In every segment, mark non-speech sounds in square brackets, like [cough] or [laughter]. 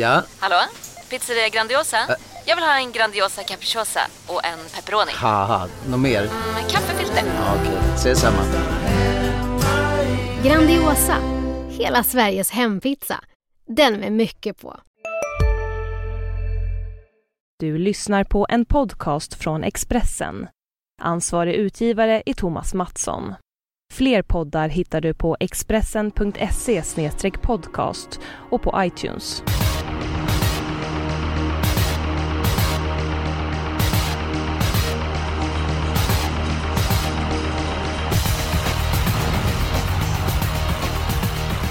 Ja? Hallå? Pizzeria Grandiosa? Jag vill ha en Grandiosa capriciosa och en pepperoni. Haha, något mer? Med kaffefilter. Ja, Okej, ses samma. Grandiosa, hela Sveriges hempizza. Den med mycket på. Du lyssnar på en podcast från Expressen. Ansvarig utgivare är Thomas Mattsson. Fler poddar hittar du på expressen.se podcast och på iTunes.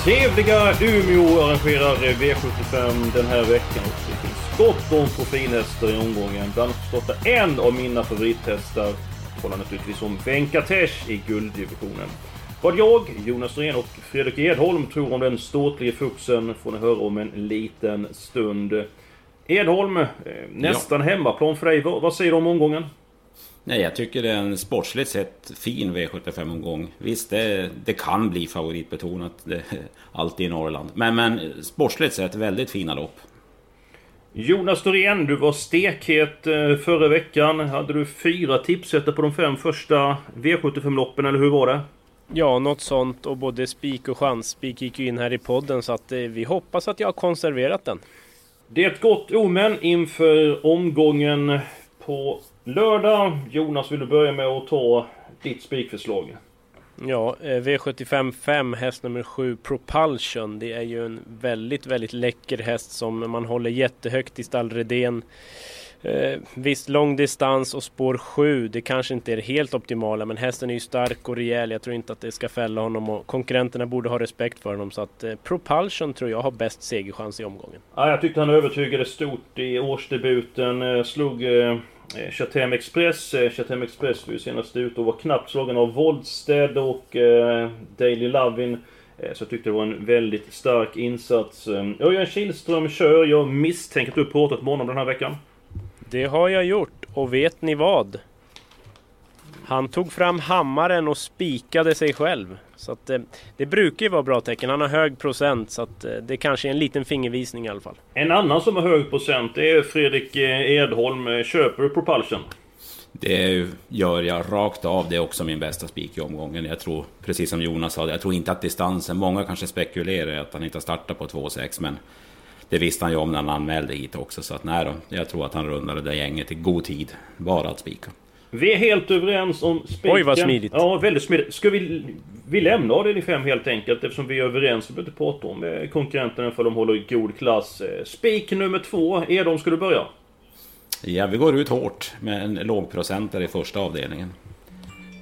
Trevliga Umeå arrangerar V75 den här veckan och det finns gott om profilhästar i omgången. Bland annat startar en av mina favorithästar. Talar naturligtvis om Venkatesh i gulddivisionen. Vad jag, Jonas Norén och Fredrik Edholm tror om den ståtlige fuxen får ni höra om en liten stund. Edholm, eh, nästan hemmaplan för dig. Vad säger du om omgången? Nej, jag tycker det är en sportsligt sett fin V75-omgång. Visst, det, det kan bli favoritbetonat. Det, alltid i Norrland. Men, men sportsligt sett väldigt fina lopp. Jonas Norén, du var stekhet eh, förra veckan. Hade du fyra tipsrätter på de fem första V75-loppen, eller hur var det? Ja, något sånt och både spik och chansspik gick ju in här i podden så att eh, vi hoppas att jag har konserverat den. Det är ett gott omen inför omgången på lördag. Jonas, vill du börja med att ta ditt spikförslag? Ja, eh, V75 5, häst nummer 7, Propulsion. Det är ju en väldigt, väldigt läcker häst som man håller jättehögt i stall Redén. Eh, visst, lång distans och spår 7, det kanske inte är helt optimala, men hästen är ju stark och rejäl. Jag tror inte att det ska fälla honom och konkurrenterna borde ha respekt för honom. Så att eh, Propulsion tror jag har bäst segerchans i omgången. Ja, jag tyckte han övertygade stort i årsdebuten. Eh, slog eh, Eh, Chatham Express. Eh, Chatham Express var ju senast ut och var knappt slagen av Voldsted och eh, Daily Lovin. Eh, Så jag tyckte det var en väldigt stark insats. Eh, Örjan Kihlström kör. Jag misstänker att du har pratat med honom den här veckan. Det har jag gjort och vet ni vad? Han tog fram hammaren och spikade sig själv. Så att, eh, det brukar ju vara bra tecken. Han har hög procent så att, eh, det kanske är en liten fingervisning i alla fall. En annan som har hög procent är Fredrik eh, Edholm. Köper du Propulsion? Det gör jag rakt av. Det är också min bästa spik i omgången. Jag tror, precis som Jonas sa, jag tror inte att distansen... Många kanske spekulerar att han inte har startat på 2,6 men det visste han ju om när han anmälde hit också. Så att nej då, jag tror att han rundar det där gänget i god tid. Bara att spika. Vi är helt överens om spiken. Oj, vad smidigt. Ja, väldigt smidigt. Ska vi... Vi lämnar avdelning 5 helt enkelt eftersom vi är överens. Vi behöver inte prata om eh, konkurrenterna för de håller i god klass. Eh, Spik nummer två. Edholm, ska du börja? Ja, vi går ut hårt med en lågprocentare i första avdelningen.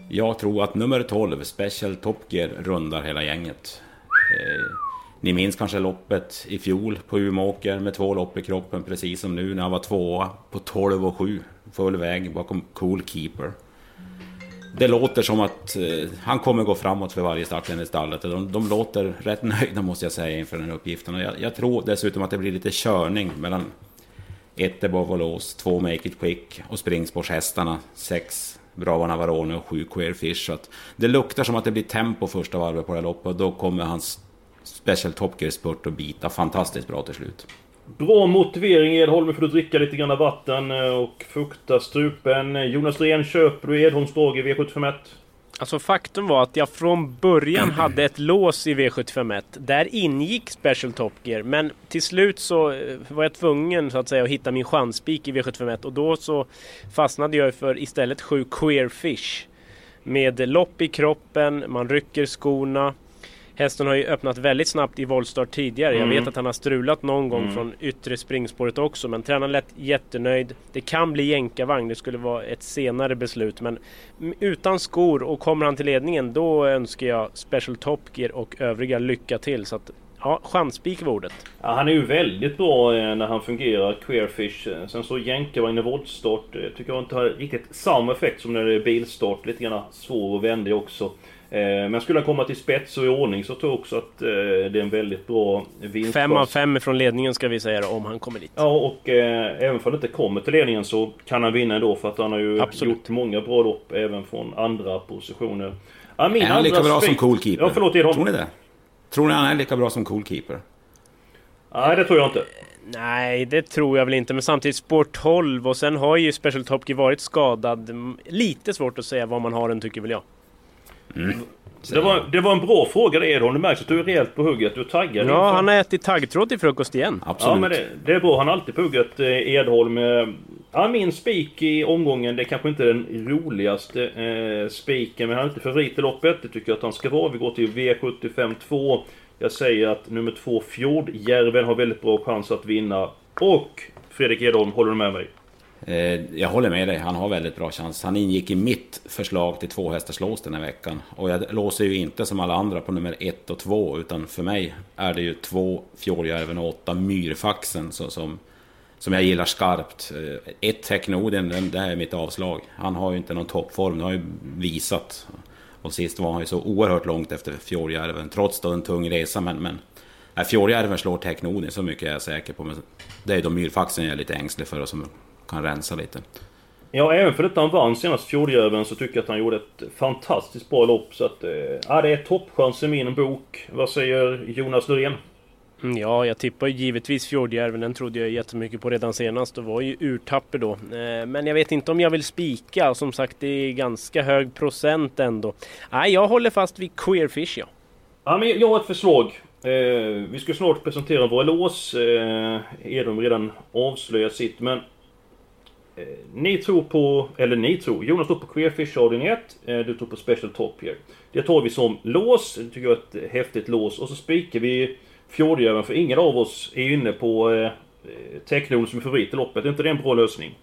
Jag tror att nummer 12, Special Top Gear, rundar hela gänget. Ni minns kanske loppet i fjol på Umeåker med två lopp i kroppen, precis som nu när han var tvåa på 12 och 7. Full väg bakom Cool Keeper. Det låter som att eh, han kommer gå framåt för varje start i stallet. De, de låter rätt [laughs] nöjda måste jag säga inför den här uppgiften. Och jag, jag tror dessutom att det blir lite körning mellan ett Above All två Make It Quick och springspårshästarna, sex Brava Navarone och sju Queer Fish. Så att det luktar som att det blir tempo första varvet på det här loppet och då kommer hans Special Top Gear spurt att bita fantastiskt bra till slut. Bra motivering Edholm. Nu får du dricka lite grann vatten eh, och fukta strupen. Jonas Rehn, köper du Edholms drag i V751? Alltså faktum var att jag från början hade ett lås i V751. Där ingick Special Top Gear. Men till slut så eh, var jag tvungen så att säga att hitta min chansspik i V751. Och då så fastnade jag för istället sju Queer Fish. Med lopp i kroppen, man rycker skorna. Hästen har ju öppnat väldigt snabbt i voltstart tidigare. Jag Mm. vet att han har strulat någon gång Mm. från yttre springspåret också. Men tränaren lät jättenöjd. Det kan bli jänkarvagn. Det skulle vara ett senare beslut. Men utan skor och kommer han till ledningen då önskar jag Special Top Gear och övriga lycka till. Så att, ja, chansspik var ordet. Ja, han är ju väldigt bra eh, när han fungerar, Queerfish. Eh, Sen så jänkarvagn i voltstart eh, tycker jag inte har riktigt samma effekt som när det är bilstart. Lite grann svår och vändig också. Eh, Men skulle han komma till spets och i ordning så tror jag också att eh, det är en väldigt bra vinst. Fem av fem från ledningen ska vi säga då, om han kommer dit. Ja, och eh, även om han inte kommer till ledningen så kan han vinna ändå för att han har ju Absolut. gjort många bra lopp även från andra positioner. Ja, min Är han lika bra som spik- Cool Keeper? Ja, förlåt Edholm. Tror ni det? Tror ni han är lika bra som Cool Keeper? Nej, det tror jag inte. Nej, det tror jag väl inte. Men samtidigt spår 12 och sen har ju Special Top Gear varit skadad. Lite svårt att säga var man har den tycker väl jag. Det var, det var en bra fråga det Edholm. Det märks att du är rejält på hugget. Du är taggad. Ja, han har ätit taggtråd till frukost igen. Absolut. Ja men det, det är bra. Han har alltid puggat eh, Edholm. Eh, Ja, min spik i omgången, det är kanske inte den roligaste eh, spiken, men han är inte favorit i loppet. Det tycker jag att han ska vara. Vi går till V75 2. Jag säger att nummer 2 Fjordjärven har väldigt bra chans att vinna. Och Fredrik Edholm, håller du med mig? Eh, jag håller med dig, han har väldigt bra chans. Han ingick i mitt förslag till två hästars lås den här veckan. Och jag låser ju inte som alla andra på nummer ett och två, utan för mig är det ju två Fjordjärven och åtta Myrfaxen så, som, som jag gillar skarpt. Eh, ett Teknoden, det är mitt avslag. Han har ju inte någon toppform, det har ju visat. Och sist var han ju så oerhört långt efter Fjordjärven, trots då en tung resa. Men, men Fjordjärven slår Technoden, så mycket är jag säker på. Men det är ju då Myrfaxen jag är lite ängslig för och som kan rensa lite. Ja, även för detta han vann senast Fjordjärven så tycker jag att han gjorde ett fantastiskt bra lopp. Så att, eh, ja, det är toppchans i min bok. Vad säger Jonas Loreen? Mm, Ja, jag tippar givetvis Fjordjärven. Den trodde jag jättemycket på redan senast och var ju urtapper då. Eh, Men jag vet inte om jag vill spika. Som sagt, det är ganska hög procent ändå. Nej, jag håller fast vid Queerfish ja. Ja, men jag har ett förslag. Eh, vi ska snart presentera våra lås. Edholm redan avslöjat sitt, men... Eh, ni tror på, eller ni tror, Jonas tror på Queerfish 1, eh, du tror på Special Top here. Det tar vi som lås, det tycker jag är ett häftigt lås. Och så spikar vi Fjordjärven, för ingen av oss är inne på eh, Technol som är favorit i loppet. Är inte det en bra lösning?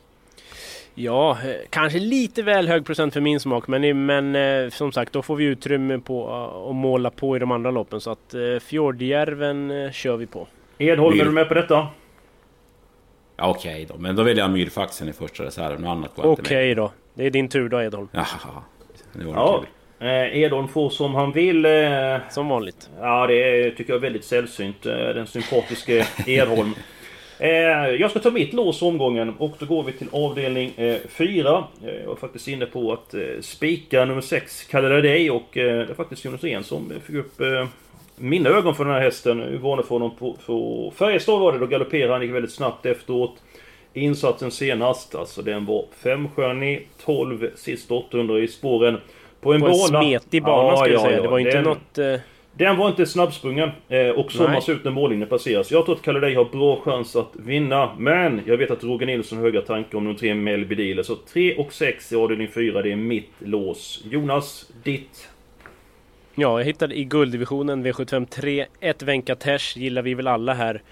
Ja, eh, kanske lite väl hög procent för min smak. Men, men eh, som sagt, då får vi utrymme på att måla på i de andra loppen. Så att eh, Fjordjärven eh, kör vi på. Edholm, är du med på detta? Ja, Okej då, men då vill jag Myrfaxen i första reserv. Något annat går Okej med. då. Det är din tur då Edholm. Jaha, det var Ja. kul. Eh, Edholm får som han vill. Eh, Som vanligt. Ja, det är, tycker jag är väldigt sällsynt. eh, Den sympatiske [laughs] Edholm. Eh, jag ska ta mitt lås omgången och då går vi till avdelning 4. jag var faktiskt inne på att eh, spika nummer 6, Kalle dig och eh, det är faktiskt Jonas Rehn som fick upp eh, mina ögon för den här hästen. Vi varnade för honom på, på Färjestad var det, då galopperade han, gick väldigt snabbt efteråt. Insatsen senast, alltså den var femstjärnig, 12 sist 800 i spåren. På en På en bana. smetig bana Ja, ska jag ja, säga. ja, det var inte den- något... Eh, den var inte snabbsprungen eh, och sommas ut när mållinjen passeras. Jag tror att Kalle har bra chans att vinna. Men jag vet att Roger Nilsson har höga tankar om de tre Melby Dealer. Så 3 och 6 i avdelning 4, det är mitt lås. Jonas, ditt? Ja, jag hittade i gulddivisionen V75 3. Ett Venkatesh gillar vi väl alla här.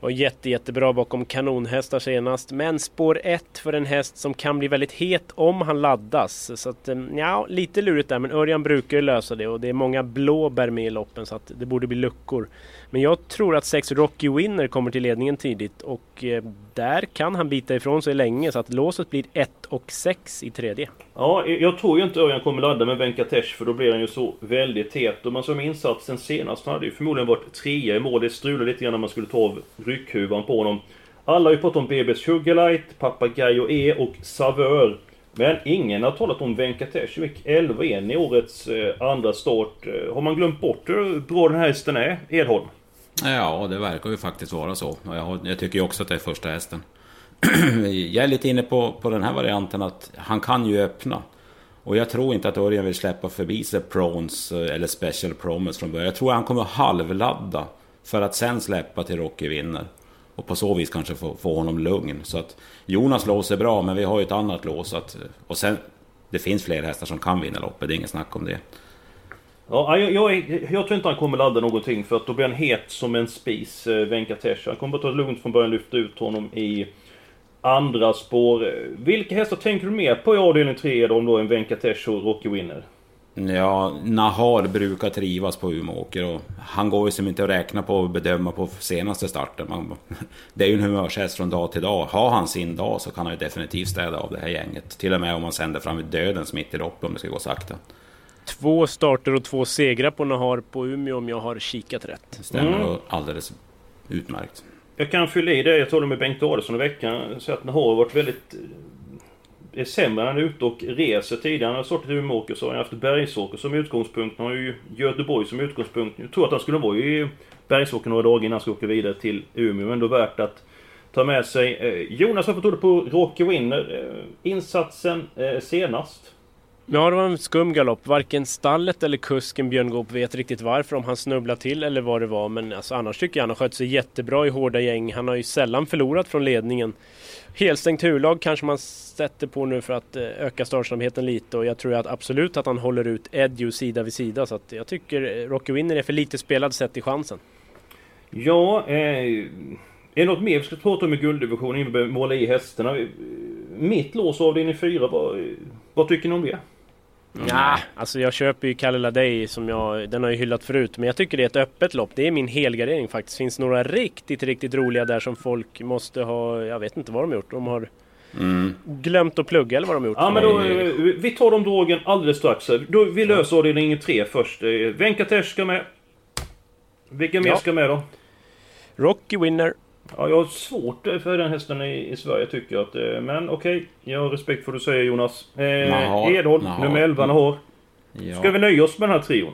Var jätte, jättebra bakom kanonhästar senast. Men spår 1 för en häst som kan bli väldigt het om han laddas. Så att, eh, ja, lite lurigt där. Men Örjan brukar ju lösa det och det är många blåbär med i loppen så att det borde bli luckor. Men jag tror att 6 Rocky Winner kommer till ledningen tidigt och eh, där kan han bita ifrån sig länge så att låset blir 1 och 6 i tredje. Ja, jag tror ju inte Örjan kommer ladda med Venkatesh för då blir han ju så väldigt het. Och man som insatsen senast han hade ju förmodligen varit trea i mål. Det strulade lite grann när man skulle ta av ryckhuvan på honom. Alla har ju pratat om BB's Sugarlight, Papagayo E och Savör. Men ingen har talat om Venkatesh. Han gick 11-1 i årets eh, andra start. Eh, har man glömt bort hur bra den här hästen är? Edholm? Ja, det verkar ju faktiskt vara så. Jag, jag tycker ju också att det är första hästen. [clears throat] jag är lite inne på, på den här varianten att han kan ju öppna. Och jag tror inte att Örjan vill släppa förbi sig Prones eh, eller Special Promise från början. Jag tror att han kommer halvladda för att sen släppa till Rocky vinner. Och på så vis kanske få, få honom lugn. Så att Jonas lås är bra, men vi har ju ett annat lås. Att, och sen, det finns fler hästar som kan vinna loppet, det är inget snack om det. Ja, jag, jag, jag tror inte han kommer ladda någonting för att då blir han het som en spis, eh, Venkatesh. Han kommer bara ta det lugnt från början, lyfta ut honom i andra spår. Vilka hästar tänker du mer på i avdelning 3 då, om då en Venkatesh och Rocky Winner? Ja, Nahar brukar trivas på Umeåker och han går ju som inte att räkna på och bedöma på senaste starten. Man, [laughs] det är ju en humörshäst från dag till dag. Har han sin dag så kan han ju definitivt städa av det här gänget. Till och med om man sänder fram i dödens mitt i loppet om det ska gå sakta. Två starter och två segrar på Nahar på Umeå om jag har kikat rätt. Det stämmer Mm. mm. alldeles utmärkt. Jag kan fylla i det, jag talade med Bengt Adelsson i veckan. Så att han har varit väldigt... Eh, är sämre när han är ute och reser tidigare. Han har startat i Umeåker så har han haft Bergsåker som utgångspunkt. Han har ju Göteborg som utgångspunkt. Jag tror att han skulle vara i Bergsåker några dagar innan han ska åka vidare till Umeå. Men ändå värt att ta med sig. Eh, Jonas, varför tror du på Rocky Winner? Eh, insatsen senast? Ja, det var en skum galopp. Varken stallet eller kusken Björn Goop vet riktigt varför, om han snubblade till eller vad det var. Men alltså, annars tycker jag han har skött sig jättebra i hårda gäng. Han har ju sällan förlorat från ledningen. Helstängt huvudlag kanske man sätter på nu för att eh, öka startsnabbheten lite och jag tror att absolut att han håller ut Edju sida vid sida. Så att jag tycker eh, Rocky Winner är för lite spelad sett i chansen. Ja, eh, är det något mer vi ska prata om i gulddivisionen innan vi börjar måla i hästarna? Mitt lås avdelning 4, vad, vad tycker ni om det? Mm. Ja, alltså jag köper ju Kalle Ladej som jag, den har jag hyllat förut. Men jag tycker det är ett öppet lopp. Det är min helgardering faktiskt. Finns några riktigt, riktigt roliga där som folk måste ha, jag vet inte vad de har gjort. De har mm. glömt att plugga eller vad de har gjort. Ja men då, vi tar de drogen alldeles strax. Då, vi löser avdelning 3 först. Venkatesh ska med. Vilka mer ja. ska med då? Rocky Winner. Ja, jag har svårt för den hästen i, i Sverige tycker jag. Att, eh, men okej, okay, jag har respekt för vad du säger Jonas. Eh, Edholm, nummer 11 har. Ja. Ska vi nöja oss med den här trion?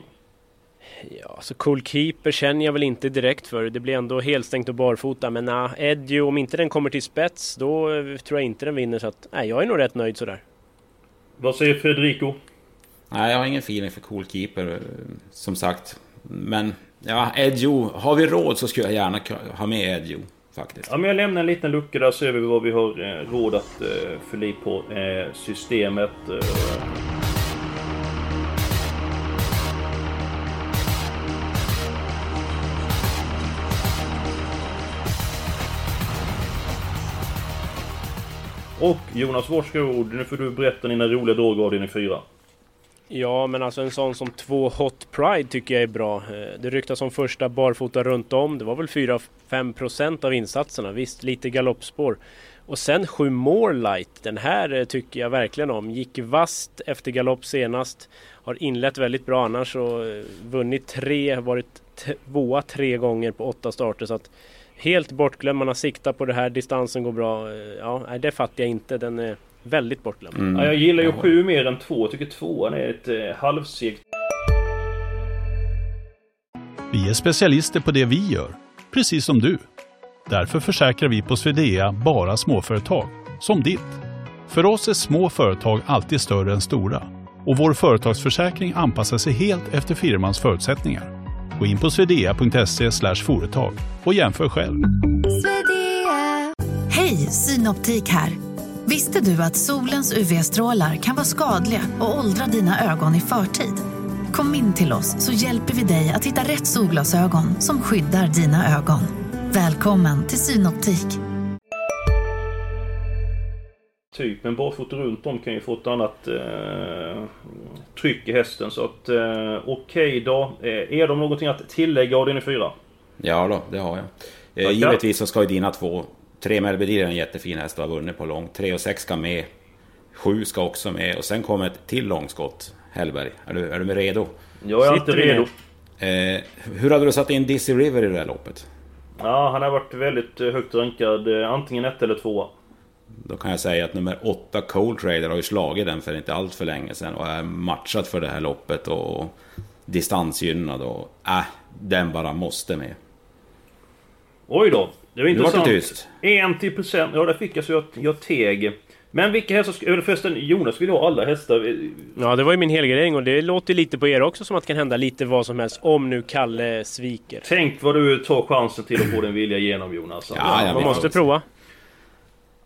Ja, så Cool Keeper känner jag väl inte direkt för. Det blir ändå helstängt och barfota. Men nah, Eddie, om inte den kommer till spets, då eh, tror jag inte den vinner. Så att, nej, jag är nog rätt nöjd sådär. Vad säger Federico? Nej, jag har ingen feeling för Cool Keeper, eh, som sagt. Men Ja, Edjo. Har vi råd så skulle jag gärna ha med Edjo. Faktiskt. Ja, men jag lämnar en liten lucka där så ser vi vad vi har eh, råd att eh, fylla i på eh, systemet. Eh. Och Jonas, varsågod. Nu får du berätta dina roliga drag av din e fyra. Ja, men alltså en sån som två Hot Pride tycker jag är bra. Eh, det ryktas om första barfota runt om. Det var väl 4-5% av insatserna. Visst, lite galoppspår. Och sen sju More Light. Den här eh, tycker jag verkligen om. Gick vast efter galopp senast. Har inlett väldigt bra annars och eh, vunnit tre, varit tvåa tre gånger på åtta starter. Så att helt bortglömd. Man har siktat på det här. Distansen går bra. Ja, det fattar jag inte. Den är Väldigt bortglömd. Mm. Ja, jag gillar ju sju mer än två. Jag tycker tvåan är ett eh, halvsegt. Vi är specialister på det vi gör, precis som du. Därför försäkrar vi på Swedea bara småföretag, som ditt. För oss är små företag alltid större än stora och vår företagsförsäkring anpassar sig helt efter firmans förutsättningar. Gå in på swedea.se företag och jämför själv. Hej, Synoptik här. Visste du att solens UV-strålar kan vara skadliga och åldra dina ögon i förtid? Kom in till oss så hjälper vi dig att hitta rätt solglasögon som skyddar dina ögon. Välkommen till Synoptik. Typ, men barfota runt om kan ju få ett annat eh, tryck i hästen. Så att eh, okej okay då. Eh, är de någonting att tillägga av din fyra? Ja då, det har jag. Eh, givetvis så ska ju dina två Tre Melbedir är en jättefin häst och har vunnit på långt. Tre och sex ska med. Sju ska också med och sen kommer ett till långskott. Hellberg, är du, är du med redo? Jag är alltid redo. Eh, hur hade du satt in Dizzy River i det här loppet? Ja, han har varit väldigt eh, högt rankad. Eh, antingen ett eller två. Då kan jag säga att nummer åtta Cold Trader har ju slagit den för inte allt för länge sedan och är matchat för det här loppet och distansgynnad och äh, den bara måste med. Oj då. Det var intressant. Det var tyst. 1 procent. Ja, där fick jag så jag, jag teg. Men vilka hästar... Eller förresten, Jonas vill ha alla hästar. Ja, det var ju min helgardering och det låter lite på er också som att det kan hända lite vad som helst om nu Kalle sviker. Tänk vad du tar chansen till att få din vilja igenom Jonas. Ja, ja man måste prova.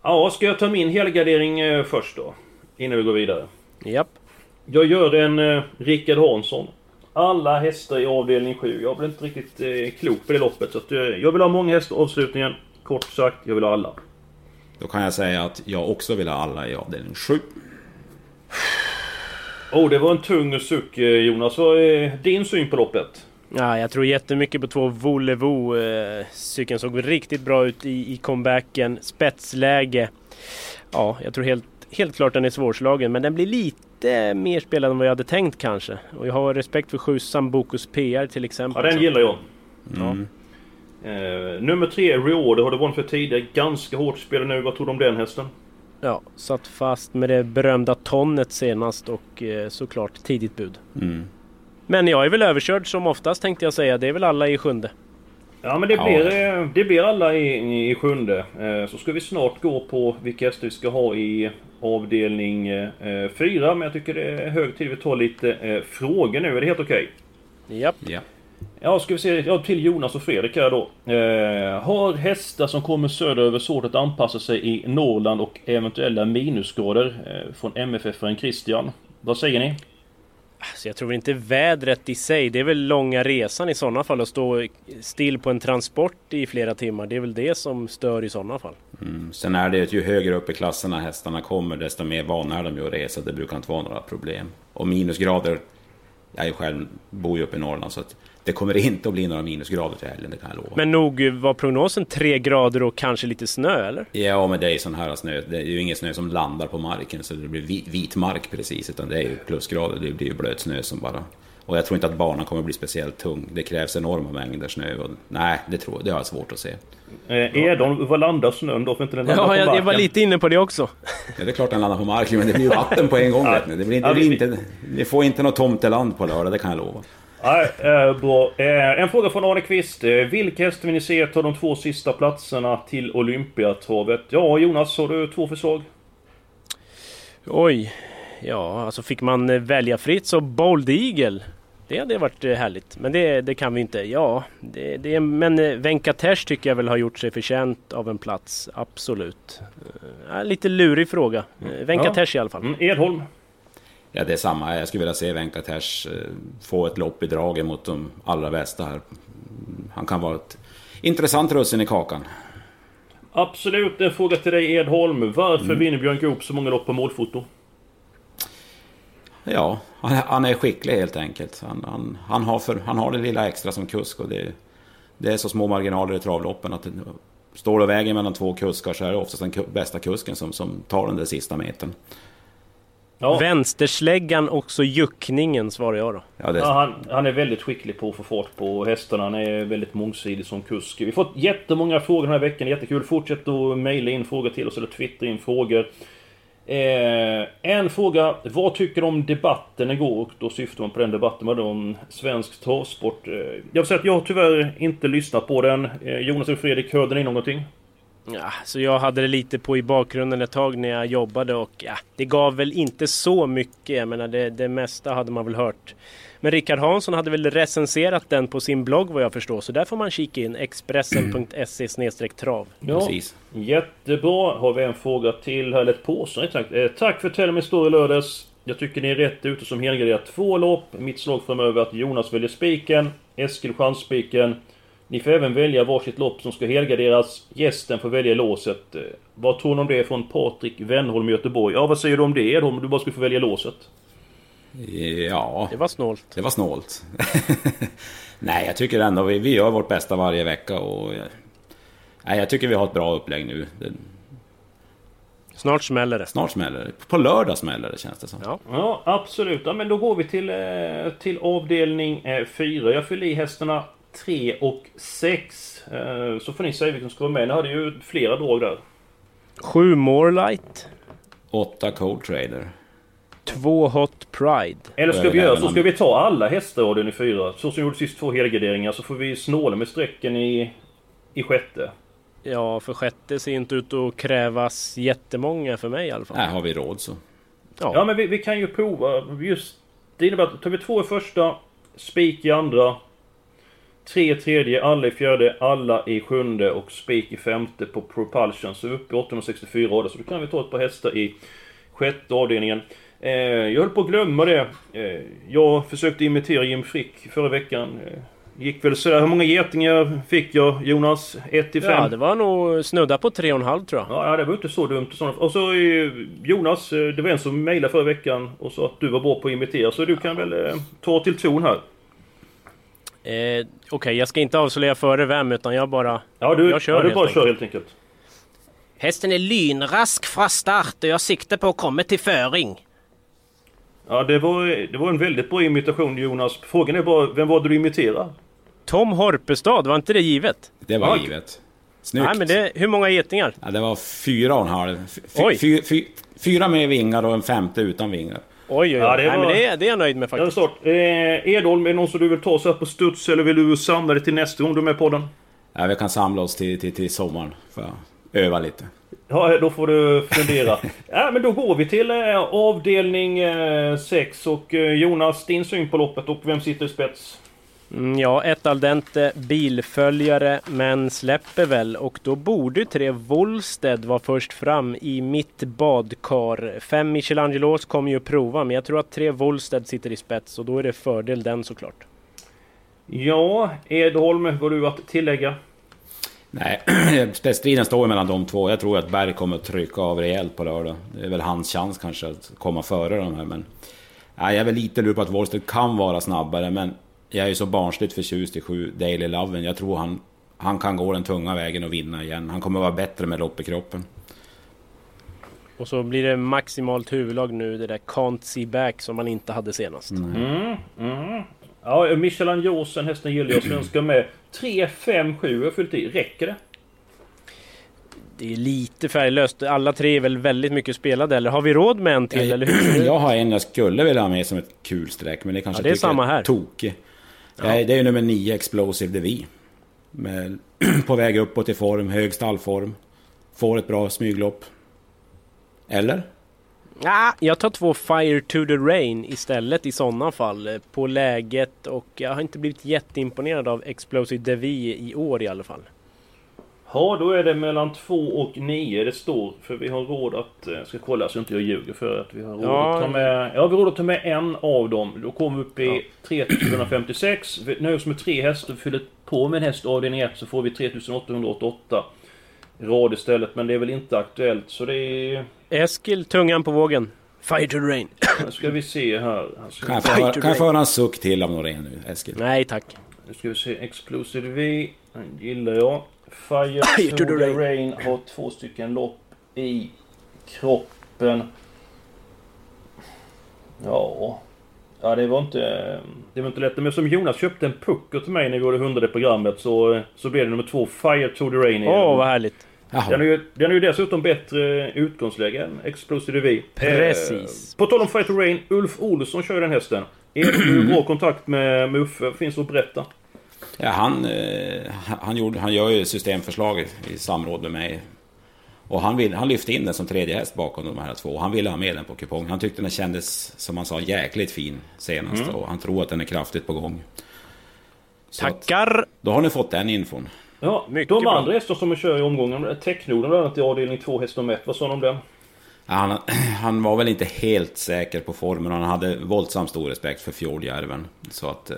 Ja, ska jag ta min helgardering eh, först då? Innan vi går vidare. Japp. Jag gör den eh, Rickard Hansson alla hästar i avdelning 7. Jag blir inte riktigt eh, klok på det loppet. Så att, eh, jag vill ha många hästar avslutningen. Kort sagt, jag vill ha alla. Då kan jag säga att jag också vill ha alla i avdelning 7. Oh, det var en tung suck eh, Jonas. Vad är din syn på loppet? Ja, jag tror jättemycket på två Volevo. Eh, cykeln såg riktigt bra ut i, i comebacken. Spetsläge. Ja, jag tror helt, helt klart den är svårslagen. Men den blir lite lite mer spelad än vad jag hade tänkt kanske. Och jag har respekt för sju Sambucus PR till exempel. Ja, den gillar jag. Mm. Eh, nummer tre, Reorder, har du vunnit för tidigare. Ganska hårt spel nu. Vad tror du om den hästen? Ja, satt fast med det berömda tonnet senast och eh, såklart tidigt bud. Mm. Men jag är väl överkörd som oftast tänkte jag säga. Det är väl alla i sjunde. Ja men det Ja. blir, eh, det blir alla i, i sjunde. Eh, Så ska vi snart gå på vilka hästar vi ska ha i avdelning eh, fyra. Men jag tycker det är hög tid vi tar lite eh, frågor nu. Är det helt okej? Japp. Ja. Ja, ska vi se. Ja, till Jonas och Fredrik här då. Eh, har hästar som kommer söderöver svårt att anpassa sig i Norrland och eventuella minusgrader? Eh, från MFF-aren Christian. Vad säger ni? Alltså jag tror inte vädret i sig, det är väl långa resan i sådana fall att stå still på en transport i flera timmar. Det är väl det som stör i sådana fall. Mm. Sen är det att ju högre upp i klasserna hästarna kommer, desto mer vana är de ju att resa. Det brukar inte vara några problem. Och minusgrader, jag är ju själv, bor ju uppe i Norrland, så att det kommer inte att bli några minusgrader till helgen, det kan jag lova. Men nog var prognosen tre grader och kanske lite snö eller? Ja, men det är sån här snö. Det är ju ingen snö som landar på marken så det blir vi- vit mark precis. Utan det är ju plusgrader. Det blir ju blöt snö som bara... Och jag tror inte att banan kommer bli speciellt tung. Det krävs enorma mängder snö. Och, nej, det, tror, det har jag svårt att se. Eh, Edholm, var landar snön då? För inte den landar Ja, på jag, jag var marken? lite inne på det också. Ja, det är klart den landar på marken, men det blir ju vatten på en gång. ni. Det blir, det blir inte, vi får inte något tomteland på lördag, det kan jag lova. Nej, eh, bra. Eh, en fråga från Arne Kvist. Eh, vilka hästar vill ni se ta de två sista platserna till Olympiatravet? Ja, Jonas, har du två förslag? Oj. Ja, alltså fick man välja fritt så Bold Eagle. Det hade varit härligt. Men det, det kan vi inte. Ja, det, det, men Venkatesh tycker jag väl har gjort sig förtjänt av en plats. Absolut. Ja, lite lurig fråga. Eh, Venkatesh i alla fall. Mm, Edholm? Ja, det är samma. Jag skulle vilja se Venkatesh eh, få ett lopp i dragen mot de allra bästa här. Han kan vara ett intressant russin i kakan. Absolut, en fråga till dig Edholm. Varför Mm. vinner Björn Goop så många lopp på målfoto? Ja, han, han är skicklig helt enkelt. Han, han, han, har för, han har det lilla extra som kusk och det, det är så små marginaler i travloppen att det, står det och väger mellan två kuskar så är det oftast den bästa kusken som, som tar den där sista metern. Ja. Vänstersläggan också juckningen svarar jag då. Ja, det, Ja, han, han är väldigt skicklig på att få fart på hästarna. Han är väldigt mångsidig som kusk. Vi har fått jättemånga frågor den här veckan. Jättekul. Fortsätt att mejla in frågor till oss eller twittra in frågor. Eh, en fråga. Vad tycker du om debatten igår? Och då syftar man på den debatten med om svensk travsport. Eh, jag vill säga att jag har tyvärr inte lyssnat på den. Eh, Jonas och Fredrik, hörde ni någonting? Ja, så jag hade det lite på i bakgrunden ett tag när jag jobbade och ja, det gav väl inte så mycket. Jag menar det, det mesta hade man väl hört. Men Rickard Hansson hade väl recenserat den på sin blogg vad jag förstår. Så där får man kika in expressen.se trav. Ja, Precis. jättebra. Har vi en fråga till här, eller ett påstående tack. Eh, tack för Tell Me Story lördags. Jag tycker ni är rätt ute som helgarderar två lopp. Mitt slag framöver är att Jonas väljer spiken, Eskil chansspiken. Ni får även välja varsitt lopp som ska helgarderas. Gästen får välja låset. Eh, Vad tror ni om det från Patrik Wennholm i Göteborg? Ja, vad säger du om det Edholm? Du bara skulle få välja låset. ja, Det var snålt. det var snålt. [laughs] Nej, jag tycker ändå vi, vi gör vårt bästa varje vecka och... eh, Nej, jag tycker vi har ett bra upplägg nu. Det, Snart smäller det. snart smäller det. På lördag smäller det känns det som. Ja. Ja, absolut. Ja, men då går vi till, eh, till avdelning 4. Jag fyller i hästarna 3 och 6. Eh, så får ni säga vilken som ska vara med. Ni hade ju flera drag där. Sju Morelight. Åtta Cold Trader. Två Hot Pride. Eller ska vi göra så ska vi ta alla hästar i 4. Så som vi gjorde sist två helgarderingar. Så får vi snåla med strecken i, i sjätte. Ja, för sjätte ser inte ut att krävas jättemånga för mig i alla fall. Nej, har vi råd så. Ja. Ja men vi, vi kan ju prova just... Det innebär att tar vi två i första, spik i andra, tre i tredje, alla i fjärde, alla i sjunde och spik i femte på Propulsion. Så vi är uppe i 864 rader. Så då kan vi ta ett par hästar i sjätte avdelningen. Eh, jag höll på att glömma det. Eh, jag försökte imitera Jim Frick förra veckan. Eh, gick väl sådär. Hur många getingar fick jag Jonas? 1 till 5? Ja, det var nog snudda på tre och en halv tror jag. Ja, det var inte så dumt. Och så eh, Jonas, eh, det var en som mejlade förra veckan och sa att du var bra på att imitera. Så du kan väl eh, ta till ton här. Eh, Okej, jag ska inte avslöja före vem utan jag bara... Ja, du, jag kör ja, du helt bara enkelt. kör helt enkelt. Hästen är lynrask fra start och jag siktar på att komma till föring. Ja, det var, det var en väldigt bra imitation Jonas. Frågan är bara, vem var det du imiterade? Tom Horpestad, var inte det givet? Det var Ja. givet. Snyggt. Nej men det, hur många getingar? Ja, det var fyra och en halv. Fy, Oj. fy, fy, fyra med vingar och en femte utan vingar. Oj oj oj. Ja, det Nej var- men det, det är jag nöjd med Ja, det faktiskt. klart. Eh, Edholm, är det någon som du vill ta så här på studs eller vill du samla det till nästa gång du är med på den? Ja, vi kan samla oss till, till, till sommaren för att öva lite. Ja, då får du fundera. [laughs] ja, men då går vi till eh, avdelning 6 eh, och eh, Jonas, din syn på loppet och vem sitter i spets? Mm, ja, ett Aldente bilföljare, men släpper väl och då borde tre Wollsted vara först fram i mitt badkar. Fem Michelangelos kommer ju att prova, men jag tror att tre Wollsted sitter i spets och då är det fördel den såklart. Ja, Edholm, vad du att tillägga? Nej, [clears throat] spetsstriden står mellan de två. Jag tror att Berg kommer att trycka av rejält på lördag. Det är väl hans chans kanske att komma före de här. Men nej, jag är väl lite lur på att Wollsted kan vara snabbare, men jag är ju så barnsligt förtjust i sju Daily Loven. Jag tror han, han kan gå den tunga vägen och vinna igen. Han kommer vara bättre med lopp i kroppen. Och så blir det maximalt huvudlag nu, det där Can't See Back som man inte hade senast. Mm, mm. Ja, Michelin Josen, hästen gillar jag, svenska med. 3, 5, 7 har fyllt i. Räcker det? Det är lite färglöst. Alla tre är väl väldigt mycket spelade, eller har vi råd med en till? Jag, eller hur? [clears throat] jag har en jag skulle vilja ha med som ett kul streck, men det kanske Ja, det är samma här. tokig. Ja. Det är ju nummer 9, Explosive DeVi. Med, [clears throat] på väg uppåt i form, hög stallform. Får ett bra smyglopp. Eller? Ja, jag tar två Fire to the Rain istället i sådana fall. eh, På läget och jag har inte blivit jätteimponerad av Explosive Devi i år i alla fall. Ja, då är det mellan 2 och 9 det står. För vi har råd att... Jag ska kolla så inte jag ljuger för att vi har råd Ja. att ta med... Ja, vi har råd att ta med en av dem. Då kommer vi upp i 3756. Vi nöjer oss med tre hästar. Fyller på med en häst avdelning 1 så får vi 3888 rad istället. Men det är väl inte aktuellt så det är... Eskil, tungan på vågen. Fire to the Rain. Nu ska vi se här. Ska Kan jag vi- få höra, kan jag få höra en suck till av Norén nu, Eskil? Nej tack. Nu ska vi se. Explosive V. Den gillar jag. Fire [coughs] Fire to the rain. rain. har två stycken lopp i kroppen. Ja... Ja, det var inte... Det var inte lätt. Men som Jonas köpte en pucker till mig när vi gjorde 100 programmet så, så blev det nummer två, Fire to the Rain. Åh, vad härligt. Den är, ju, den är ju dessutom bättre utgångsläge än Explosive V. Precis. Eh, på tal om Fire to Rain, Ulf Olsson kör ju den hästen. Är du i bra kontakt med, med Uffe? Finns att berätta? Ja, han, eh, han, gjorde, han gör ju systemförslag i, samråd med mig. Och han, vill, han lyfte in den som tredje häst bakom de här två. Han ville ha med den på kupong. Han tyckte den kändes, som han sa, jäkligt fin senast. Mm. Och han tror att den är kraftigt på gång. Så att- Tackar! Då har ni fått den infon. Ja, Mycket de bra. andra hästar som kör i omgången, Technoden bland annat i avdelning 2, häst nummer 1. Vad sa de om den? Ja, Han, [clears throat] han var väl inte helt säker på formen. Han hade våldsamt stor respekt för Fjordjärven. Så att...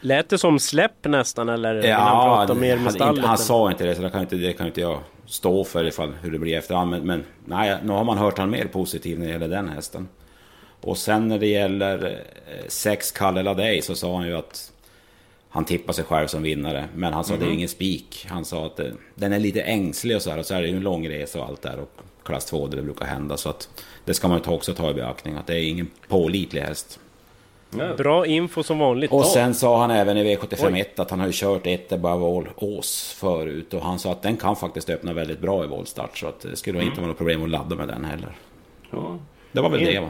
Lät det som släpp nästan eller? vill han prata mer med han, stallet? inte, han sa inte det, så det kan inte, det kan inte jag stå för ifall hur det blir efterhand. Men, men nej, nu har man hört han mer positiv när det gäller den hästen. Och sen när det gäller eh, sex Kalle Ladej så sa han ju att han tippar sig själv som vinnare. Men han sa det är Mhm. ingen spik. Han sa att eh, den är lite ängslig och så här. Och så är det ju en lång resa och allt där. Och klass 2 där det brukar hända. Så att det ska man ju också ta i beaktning. Att det är ingen pålitlig häst. Bra info som vanligt. Och sen sa han även i Oj. V751 att han har ju kört ett all Ås förut. Och han sa att den kan faktiskt öppna väldigt bra i voltstart. Så att det skulle Mm. inte vara något problem att ladda med den heller. Ja. Det var väl In- det va?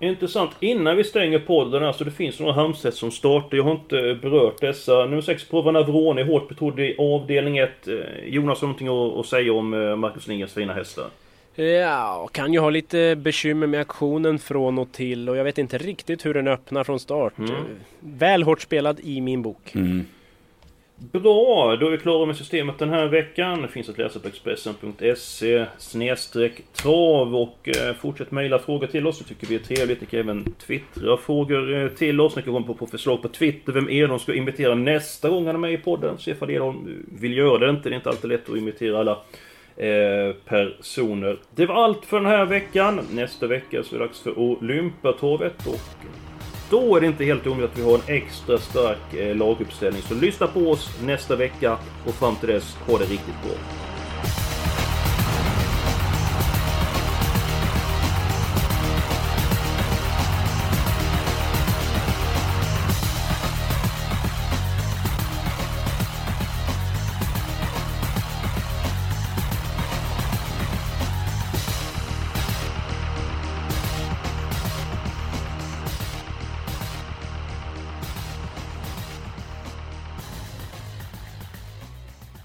Intressant. Innan vi stänger podden, alltså det finns några hamnsätt som startar. Jag har inte berört dessa. Nummer 6, Prova Navrone, hårt betrodd i avdelning 1. Jonas har någonting att, att säga om eh, Marcus Lindgrens fina hästar. Ja, kan ju ha lite bekymmer med aktionen från och till och jag vet inte riktigt hur den öppnar från start. Mm. Väl hårt spelad i min bok. Bra, då är vi klara med systemet den här veckan. Det finns att läsa på Expressen.se snedstreck trav och eh, fortsätt mejla frågor till oss. Det tycker vi är trevligt. Ni kan även twittra frågor eh, till oss. Ni kan komma på, förslag på Twitter. Vem Edholm ska imitera nästa gång han är med i podden? Se ifall Edholm vill göra det inte. Det är inte alltid lätt att imitera alla Eh, personer. Det var allt för den här veckan. Nästa vecka så är det dags för Olympiatorvet och då är det inte helt omöjligt att vi har en extra stark eh, laguppställning. Så lyssna på oss nästa vecka och fram till dess, ha det riktigt bra.